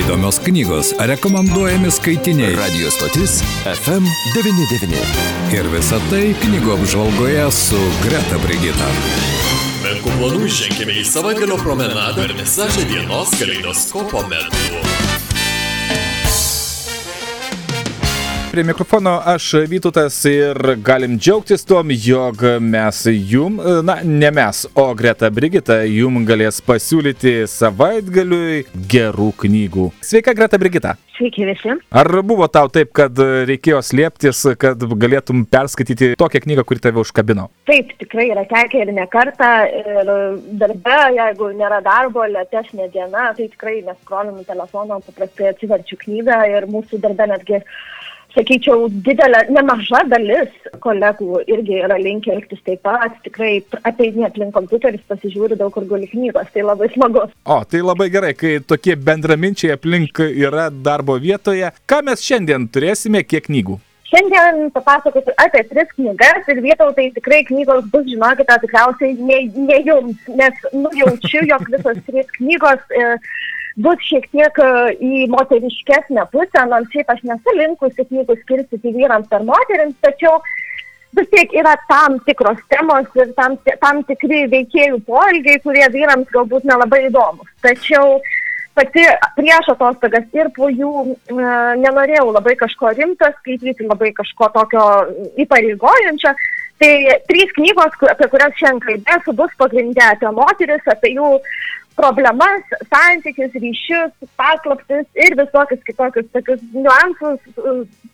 Įdomios knygos, rekomenduojami skaitiniai. Radio stotis FM99. Ir visa tai knygų apžvalgoje su Greta Brigita. Menkų planų ženkime į savaitgalio promenadą ir visažą dienos kaleidoskopo metu. Prie mikrofono aš Vytutas ir galim džiaugtis tuom, jog mes jum, na ne mes, o Greta Brigita jum galės pasiūlyti savaitgaliui gerų knygų. Sveika Greta Brigita. Sveiki visi. Ar buvo tau taip, kad reikėjo slėptis, kad galėtum perskaityti tokią knygą, kuri tave užkabino? Taip, tikrai yra tekę ir ne kartą. Ir darbe, jeigu nėra darbo, lėtesnė diena, tai tikrai neskrolinu telefono, paprastai atsiverčiu knygą ir mūsų darbe netgi sakyčiau, didelė, nemaža dalis kolegų irgi yra linkę elgtis taip pat, tikrai ateini aplink kompiuteris, pasižiūri daug kur guli knygos, tai labai smagu. O, tai labai gerai, kai tokie bendraminčiai aplink yra darbo vietoje. Ką mes šiandien turėsime, kiek knygų? Šiandien papasakosiu apie tris knygas ir vietau tai tikrai knygos bus, žinokite, tikriausiai ne, ne jums, nes nujaučiu, jog visos trys knygos e, bus šiek tiek e, į moteriškesnę pusę, nors šiaip aš nesu linkusi knygų skirstyti vyrams ar moteriams, tačiau vis tiek yra tam tikros temos ir tam, tam tikri veikėjų poelgiai, kurie vyrams galbūt nelabai įdomus. Tačiau pati prieš atostogas ir po jų e, nenorėjau labai kažko rimto skaityti, labai kažko tokio įpareigojančio. Tai trys knygos, apie kurias šiandien kalbėsiu, bus pagrindė apie moteris, apie jų problemas, santykius, ryšius, paslaptis ir visokius kitokius tokius niuansus,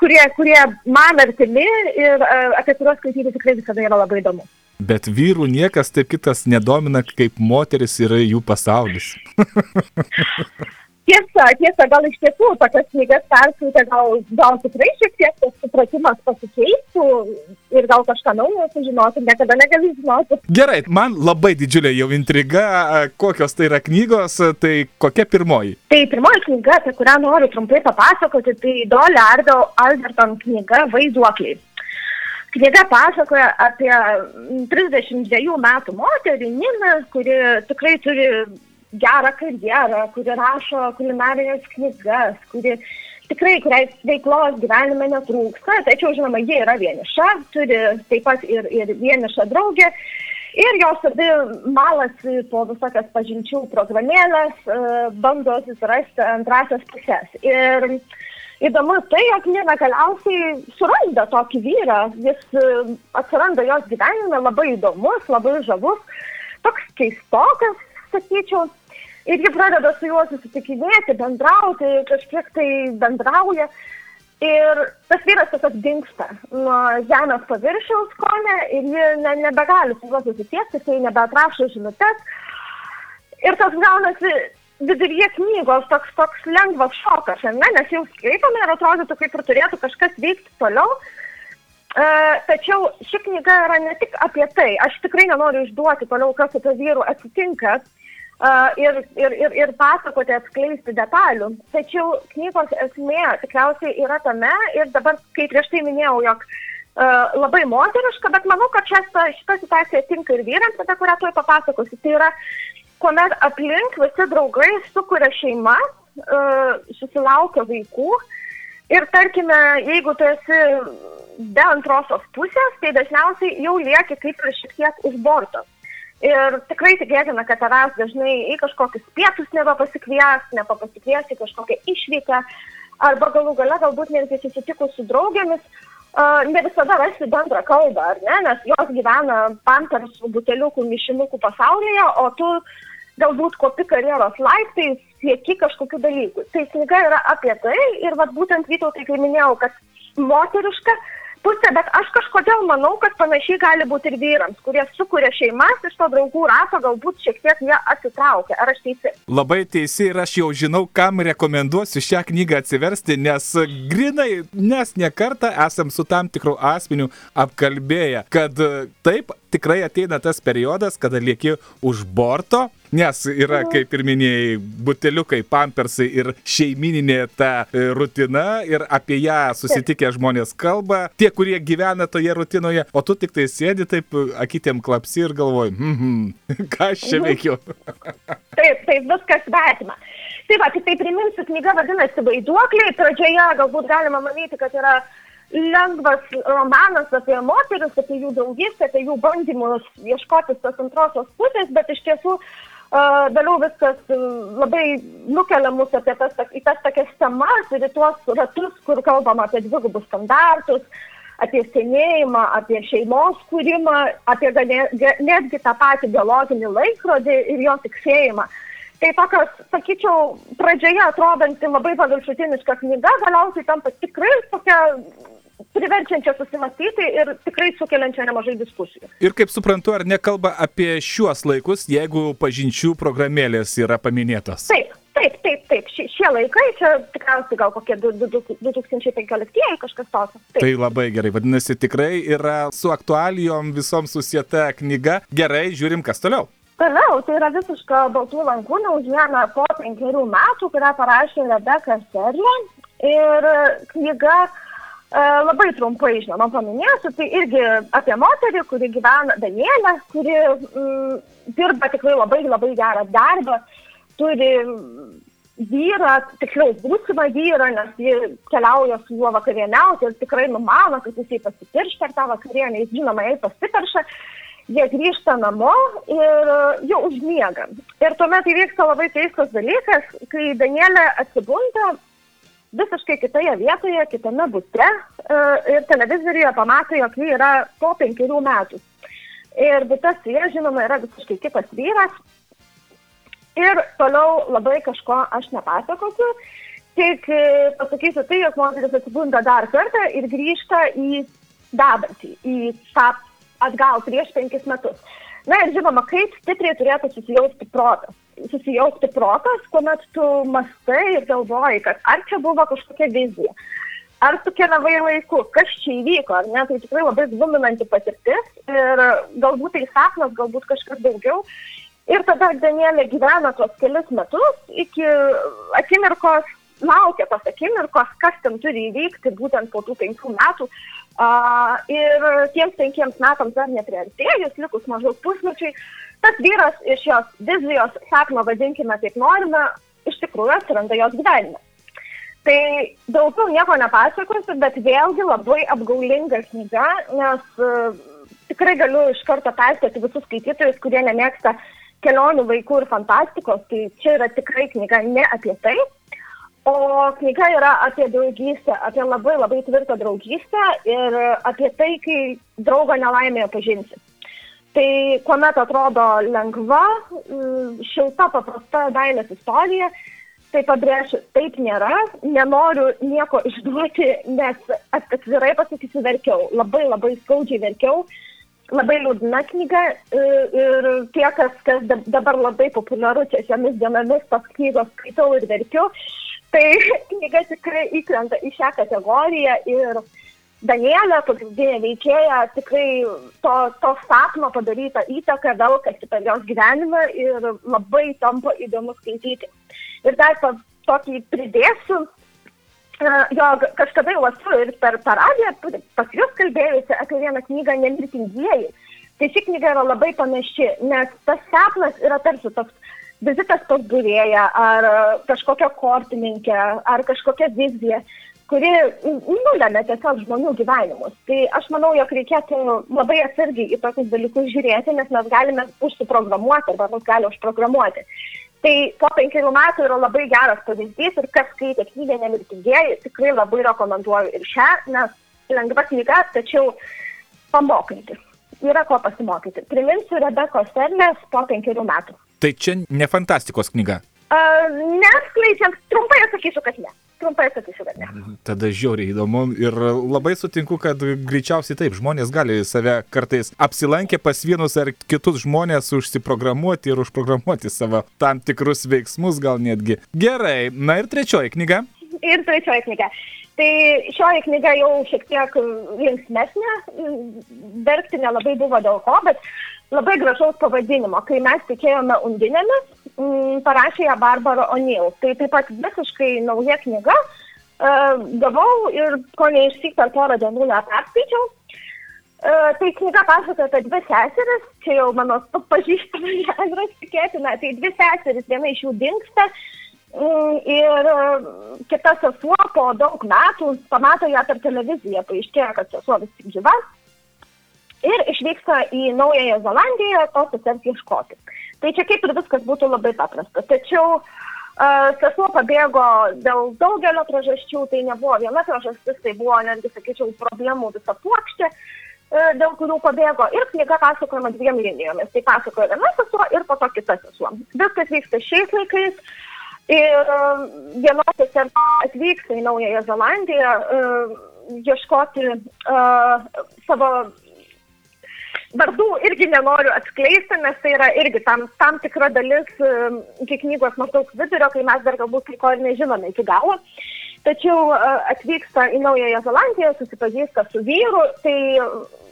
kurie, kurie man artimi ir apie kuriuos skaityti tikrai visada yra labai įdomu. Bet vyrų niekas taip kitas nedomina, kaip moteris yra jų pasaulis. Tiesa, tiesa, gal iš tiesų tokias knygas perskaitę, gal, gal tikrai šiek tiek tas supratimas pasikeistų ir gal kažką naujo sužinotų, niekada negali žinoti. Gerai, man labai didžiulė jau intriga, kokios tai yra knygos, tai kokia pirmoji? Tai pirmoji knyga, apie kurią noriu trumpai papasakoti, tai Dolly Ardo Alberton knyga Vaiduokliai. Knyga pasakoja apie 32 metų moterį Niną, kuri tikrai turi gerą karjerą, kuri rašo kulinarinės knygas, kuri tikrai, kuriai veiklos gyvenime netrūksta, tačiau, žinoma, ji yra vieniša, turi taip pat ir, ir vienišą draugę. Ir jos abi malasi po visokias pažinčių programėlės, e, bando susirasti antrasias pusės. Ir įdomu tai, jog Nina galiausiai suranda tokį vyrą, jis e, atsiranda jos gyvenime labai įdomus, labai žavus, toks keistokas, sakyčiau, Ir ji pradeda su juo susitikinėti, bendrauti, kažkiek tai bendrauja. Ir tas vyras tiesiog dinksta nuo žemės paviršiaus kone ir ji ne, nebegali su juo susisiekti, jisai nebeatrašo žinutės. Ir tas gaunasi viduryje knygos toks, toks lengvas šokas, ne? nes jau skaitome ir atrodytų, kaip ir turėtų kažkas veikti toliau. Uh, tačiau ši knyga yra ne tik apie tai, aš tikrai nenoriu išduoti toliau, kas su to vyru atsitinka, ir, ir, ir, ir pasakoti, atskleisti detalių. Tačiau knygos esmė tikriausiai yra tame ir dabar, kaip prieš tai minėjau, jog uh, labai moteriška, bet manau, kad šita, šita situacija tinka ir vyrams, apie kurią tuoj papasakosiu. Tai yra, kuomet aplink visi draugai sukuria šeimas, uh, susilaukia vaikų ir tarkime, jeigu tu esi be antrosios pusės, tai dažniausiai jau lieki kaip ir šiek tiek už borto. Ir tikrai tikėtina, kad tavęs dažnai į kažkokius pietus nebepasikvies, nebepasikvies į kažkokią išvyką, arba galų gale galbūt netgi susitikus su draugėmis, uh, ne visada rasti bendrą kalbą, ar ne, nes jos gyvena pampersų, buteliukų, mišinukų pasaulyje, o tu galbūt kopi karjeros laiptais, sieki kažkokių dalykų. Tai knyga yra apie tai ir vat, būtent Vytautai, kai minėjau, kad moteriška, pusė, bet aš kažkodėl manau, kad panašiai gali būti ir vyrams, kurie sukuria šeimas iš to draugų rato, galbūt šiek tiek jie atsitraukia. Ar aš teisi? Labai teisi ir aš jau žinau, kam rekomenduosiu šią knygą atsiversti, nes grinai, nes nekartą esam su tam tikru asmeniu apkalbėję, kad taip tikrai ateina tas periodas, kada lieki už borto, nes yra, kaip ir minėjai, buteliukai, pampersai ir šeimininė ta e, rutina ir apie ją susitikę žmonės kalba, tie, kurie gyvena toje rutinoje, o tu tik tai sėdi taip, akytėm klapsi ir galvoji, mm -hmm, ką aš čia veikiu. taip, taip, viskas svetima. Tai va, tik tai priminsiu, knyga vadinasi Vaiduokliai. Pradžioje galbūt galima manyti, kad yra lengvas romanas apie moteris, apie jų draugystę, apie jų bandymus ieškoti tos antrosios pusės, bet iš tiesų uh, vėliau viskas uh, labai nukelia mus apie tas, į tas tokias temas ir į tuos ratus, kur kalbama apie dvigubus standartus, apie senėjimą, apie šeimos kūrimą, apie netgi tą patį biologinį laikrodį ir jo tiksėjimą. Tai tokios, sakyčiau, pradžioje atrodanti labai paviršutiniška knyga, galiausiai tampa tikrai tokia priverčiančia susimastyti ir tikrai sukeliančia nemažai diskusijų. Ir kaip suprantu, ar nekalba apie šiuos laikus, jeigu pažinčių programėlės yra paminėtos? Taip, taip, taip, taip. Šie, šie laikai, čia tikriausiai gal kokie 2015 kažkas tokio. Tai labai gerai, vadinasi, tikrai yra su aktualijom visom susieta knyga. Gerai, žiūrim, kas toliau. Toliau, tai yra visiška baltų lankų naujiena po penkerių metų, kurią parašė Rebeka Serlė. Ir knyga labai trumpai, žinoma, paminėsiu, tai irgi apie moterį, kuri gyvena Danielę, kuri mm, dirba tikrai labai labai gerą darbą, turi vyrą, tiksliau būsimą vyrą, nes ji keliauja su juo vakarieniauti ir tikrai numano, kad jisai pasipirš per tą vakarienę, jis žinoma, jai pasiperša, jie grįžta namo ir jau užmiega. Ir tuomet įvyksta labai keistas dalykas, kai Danielė atsibunda visiškai kitoje vietoje, kitame būte ir televizoriuje pamatė, jog ji yra po penkerių metų. Ir būtas ja, žinoma, yra visiškai kitas vyras. Ir toliau labai kažko aš nepasakosiu, tik e, pasakysiu tai, jog moteris atsibunda dar kartą ir grįžta į dabartį, į tą atgal prieš penkis metus. Na ir žinoma, kaip stipriai turėtų susijausti protas susijaukti protas, kuomet tu mastai ir galvoji, kad ar čia buvo kažkokia vizija, ar tu keliavai laiku, kas čia įvyko, ar ne, tai tikrai labai gluminanti patirtis ir galbūt tai sapnas, galbūt kažkas daugiau. Ir tada Danielė gyvena tuos kelius metus iki akimirkos, laukia tos akimirkos, kas ten turi įvykti būtent po tų penkių metų. Uh, ir tiems penkiems metams dar nepriartėjus, likus maždaug pusmečiai, tas vyras iš jos vizijos sapno, vadinkime taip norime, iš tikrųjų atsiranda jos gyvenime. Tai daugiau nieko nepasakosiu, bet vėlgi labai apgaulinga knyga, nes uh, tikrai galiu iš karto perspėti visus skaitytojus, kurie nemėgsta kelionių vaikų ir fantastikos, tai čia yra tikrai knyga ne apie tai, o knyga yra apie draugystę, apie labai labai tvirtą draugystę ir apie tai, kai draugo nelaimėje pažinsi. Tai kuomet atrodo lengva, mm, šilta, paprasta dailės istorija, tai pabrėšiu, taip nėra, nenoriu nieko išduoti, nes atvirai pasakysiu, verkiau, labai labai skaudžiai verkiau, labai liūdna knyga ir tie, kas, kas dabar labai populiaru čia šiomis dienomis, tos knygos skaitau ir verkiu, tai knyga tikrai įkrenta į šią kategoriją ir Danielė, pagrindinė veikėja, tikrai to, to sapno padaryta įtaka velkasi per jos gyvenimą ir labai tampa įdomu skaityti. Ir dar pa, tokį pridėsiu, e, jog kažkada jau esu ir per paradiją pas jūs kalbėjusi apie vieną knygą Nemirtingieji. Tai ši knyga yra labai panaši, nes tas sapnas yra tarsi toks vizitas pas būrėją ar kažkokia kortininkė ar kažkokia vizija kuri nulėmė tiesiog žmonių gyvenimus. Tai aš manau, jog reikėtų labai atsargiai į tokius dalykus žiūrėti, nes mes galime užsiprogramuoti arba mus gali užprogramuoti. Tai po penkerių metų yra labai geras pavyzdys ir kas skaitė knygą Nemirtingieji, tikrai labai rekomenduoju ir šią, nes lengva knyga, tačiau pamokanti. Yra ko pasimokyti. Priminsiu Rebekos Serlės po penkerių metų. Tai čia ne fantastikos knyga. Uh, Neskleidžiant, trumpai atsakysiu, kad ne trumpai sakysiu, kad ne. Tada žiauriai įdomu ir labai sutinku, kad greičiausiai taip, žmonės gali save kartais apsilankę pas vienus ar kitus žmonės užsiprogramuoti ir užprogramuoti savo tam tikrus veiksmus gal netgi. Gerai, na ir trečioji knyga. Ir trečioji knyga. Tai šioji knyga jau šiek tiek linksmesnė, verkti nelabai buvo dėl ko, bet labai gražaus pavadinimo. Kai mes tikėjome undinėmis, parašė ją Barbara O'Neill. Tai taip pat visiškai nauja knyga. Uh, gavau ir ko neišsyk per porą dienų ją perskaičiau. Uh, tai knyga pasakoja apie dvi seseris, čia jau mano pažįstama žanras tikėtina, tai dvi seseris, viena iš jų dinksta Mm, Ir e, kita sesuo po daug metų pamato ją per televiziją, paaiškėjo, kad sesuo vis tik gyva ir išvyksta į Naująją Zelandiją tos sesers ieškoti. Tai čia kaip ir viskas būtų labai paprasta. Tačiau uh, sesuo pabėgo dėl daugelio priežasčių, tai nebuvo viena priežastis, tai buvo netgi, sakyčiau, problemų visa plokštė, uh, dėl kurių pabėgo. Ir knyga pasakojama dviem linijomis. Tai pasakoja viena sesuo ir po to kita sesuo. Viskas vyksta šiais laikais. Ir uh, vienos sesers atvyksta į Naująją Zelandiją uh, ieškoti uh, savo vardų irgi nenoriu atskleisti, nes tai yra irgi tam, tam tikra dalis um, iki knygos maždaug vidurio, kai mes dar galbūt kai ko ir nežinome iki galo. Tačiau uh, atvyksta į Naująją Zelandiją, susipažįsta su vyru, tai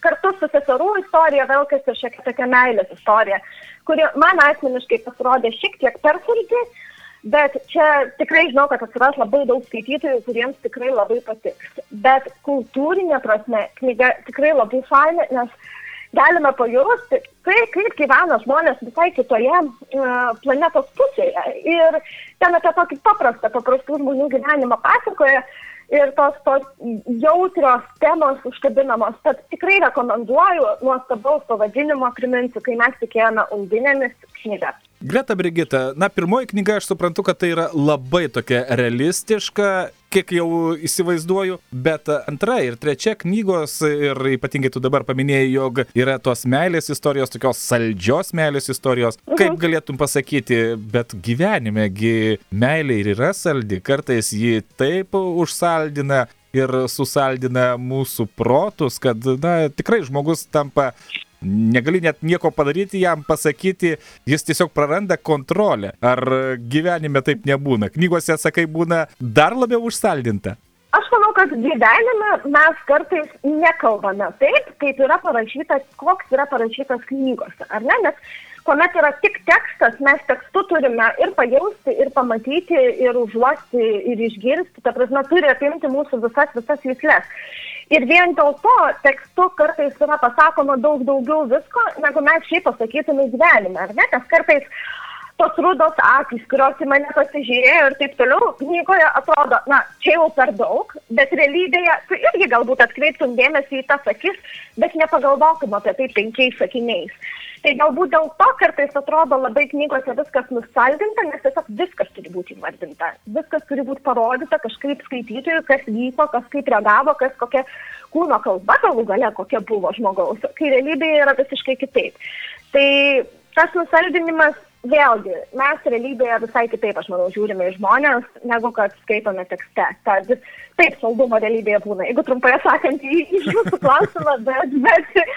kartu su seserų istorija vėl kas ir šiek tiek tokia meilės istorija, kuri man asmeniškai pasirodė šiek tiek persulti. Bet čia tikrai žinau, kad atsiras labai daug skaitytojų, kuriems tikrai labai patiks. Bet kultūrinė prasme knyga tikrai labai faina, nes galime pajusti, kaip, kaip gyvena žmonės visai kitoje uh, planetos pusėje. Ir ten apie tokį paprastą, paprastų žmonių gyvenimą pasakoja ir tos, tos jautrios temos užkabinamos. Tad tikrai rekomenduoju nuostabaus pavadinimo, priminsiu, kai mes tikėjome undinėmis knygas. Greta Brigita, na, pirmoji knyga aš suprantu, kad tai yra labai tokia realistiška, kiek jau įsivaizduoju, bet antra ir trečia knygos, ir ypatingai tu dabar paminėjai, jog yra tos meilės istorijos, tokios saldžios meilės istorijos. Kaip galėtum pasakyti, bet gyvenimegi meilė ir yra saldi, kartais ji taip užsaldina ir susaldina mūsų protus, kad, na, tikrai žmogus tampa negali net nieko padaryti, jam pasakyti, jis tiesiog praranda kontrolę. Ar gyvenime taip nebūna? Knygose, sakai, būna dar labiau užsaldinta. Aš manau, kad gyvenime mes kartais nekalbame taip, kaip yra parašyta, koks yra parašytas knygose, ar ne? Nes kuomet yra tik tekstas, mes tekstu turime ir pajausti, ir pamatyti, ir užuosti, ir išgirsti, ta prasme, turi apimti mūsų visas, visas jūslės. Ir vien dėl to tekstu kartais yra pasakoma daug daugiau visko, negu mes šiaip pasakytume gyvenime, ar ne? Nes kartais tos rudos akis, kurios į mane pasižiūrėjo ir taip toliau, knygoje atrodo, na, čia jau per daug, bet realybėje tu irgi galbūt atkreiptum dėmesį į tas akis, bet nepagalvotum apie tai penkiais sakiniais. Tai galbūt dėl to kartais atrodo labai knygose viskas nusaldinta, nes tiesiog viskas turi būti įvardinta. Viskas turi būti parodyta kažkaip skaitytojui, kas vyko, kas kaip reagavo, kas kokia kūno kalba galų gale kokia buvo žmogaus, kai realybėje yra visiškai kitaip. Tai tas nusaldinimas vėlgi, mes realybėje visai kitaip, aš manau, žiūrime į žmonės, negu kad skaitome tekste. Tad taip, saldumo realybėje būna. Jeigu trumpai sakant, į, į jūsų klausimą, bet, bet ir,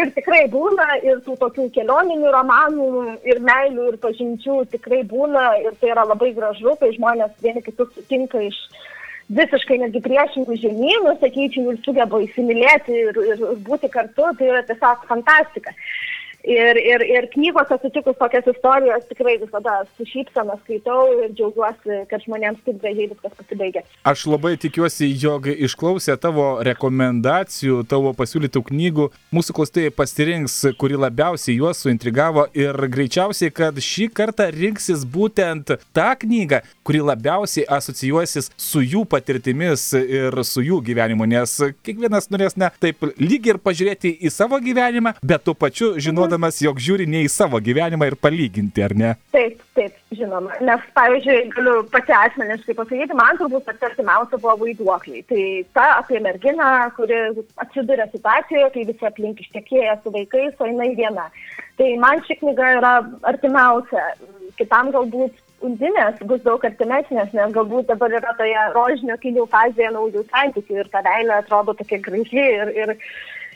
ir tikrai būna, ir tų tokių kelioninių romanų, ir meilių, ir pažinčių tikrai būna, ir tai yra labai gražu, kai žmonės vieni kitus sutinka iš visiškai netgi priešingų žemynų, sakyčiau, ir sugeba įsimylėti ir, ir, ir būti kartu, tai yra tiesiog fantastika. Ir, ir, ir knygose sutikus tokias istorijas tikrai visada su šypsena skaitau ir džiaugiuosi, kad žmonėms taip gražiai viskas pasibaigia. Aš labai tikiuosi, jog išklausę tavo rekomendacijų, tavo pasiūlytų knygų, mūsų klausytojai pasirinks, kuri labiausiai juos suintrigavo ir greičiausiai, kad šį kartą rinksis būtent tą knygą, kuri labiausiai asocijuosis su jų patirtimis ir su jų gyvenimu, nes kiekvienas norės, ne, taip lyg ir pažiūrėti į savo gyvenimą, bet tuo pačiu žinodamas, jog žiūri ne į savo gyvenimą ir palyginti, ar ne? Taip, taip, žinoma. Nes, pavyzdžiui, galiu pati asmeniškai pasakyti, man turbūt pati artimiausia buvo vaiduokliai. Tai ta apie merginą, kuri atsiduria situacijoje, kai visi aplink ištekėję su vaikais, o jinai viena. Tai man ši knyga yra artimiausia. Kitam galbūt undinės bus daug artimesnės, nes galbūt dabar yra toje rožinio kilių fazėje naujų santykių ir ta meilė atrodo tokia graži ir, ir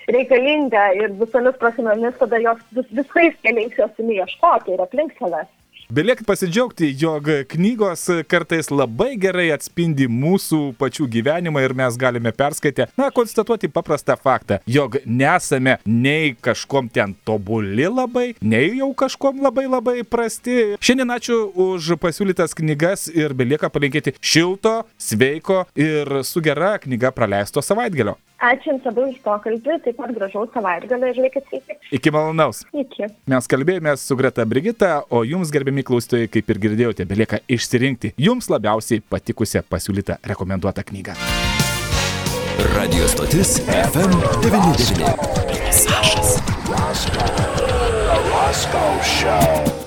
reikalinga ir visomis prasmėmis tada jos vis, visais keliais jos imi ieškoti ir aplink savęs. Beliek pasidžiaugti, jog knygos kartais labai gerai atspindi mūsų pačių gyvenimą ir mes galime perskaitę, na, konstatuoti paprastą faktą, jog nesame nei kažkom ten tobuli labai, nei jau kažkom labai labai prasti. Šiandien ačiū už pasiūlytas knygas ir belieka palinkėti šilto, sveiko ir su gera knyga praleisto savaitgalio. Ačiū Jums labai už pokalbį, taip pat gražaus savaitgalio ir likit sveiki. Iki malonaus. Iki. Mes kalbėjome su Greta Brigita, o Jums, gerbiami klausytojai, kaip ir girdėjote, belieka išsirinkti Jums labiausiai patikusią pasiūlytą rekomenduotą knygą. Radio stotis FM99. Sašas. Lasko, Lasko show.